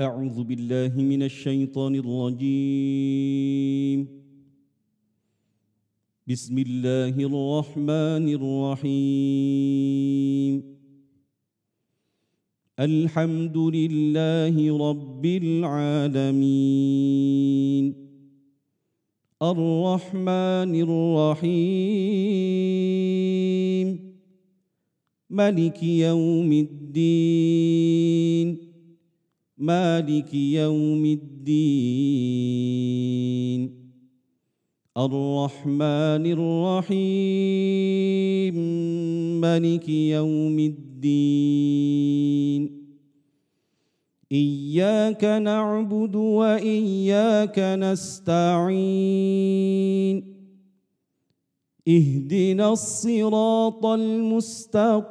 أعوذ بالله من الشيطان الرجيم. بسم الله الرحمن الرحيم. الحمد لله رب العالمين. الرحمن الرحيم. ملك يوم الدين. مالك يوم الدين. الرحمن الرحيم ملك يوم الدين. إياك نعبد وإياك نستعين. اهدنا الصراط المستقيم.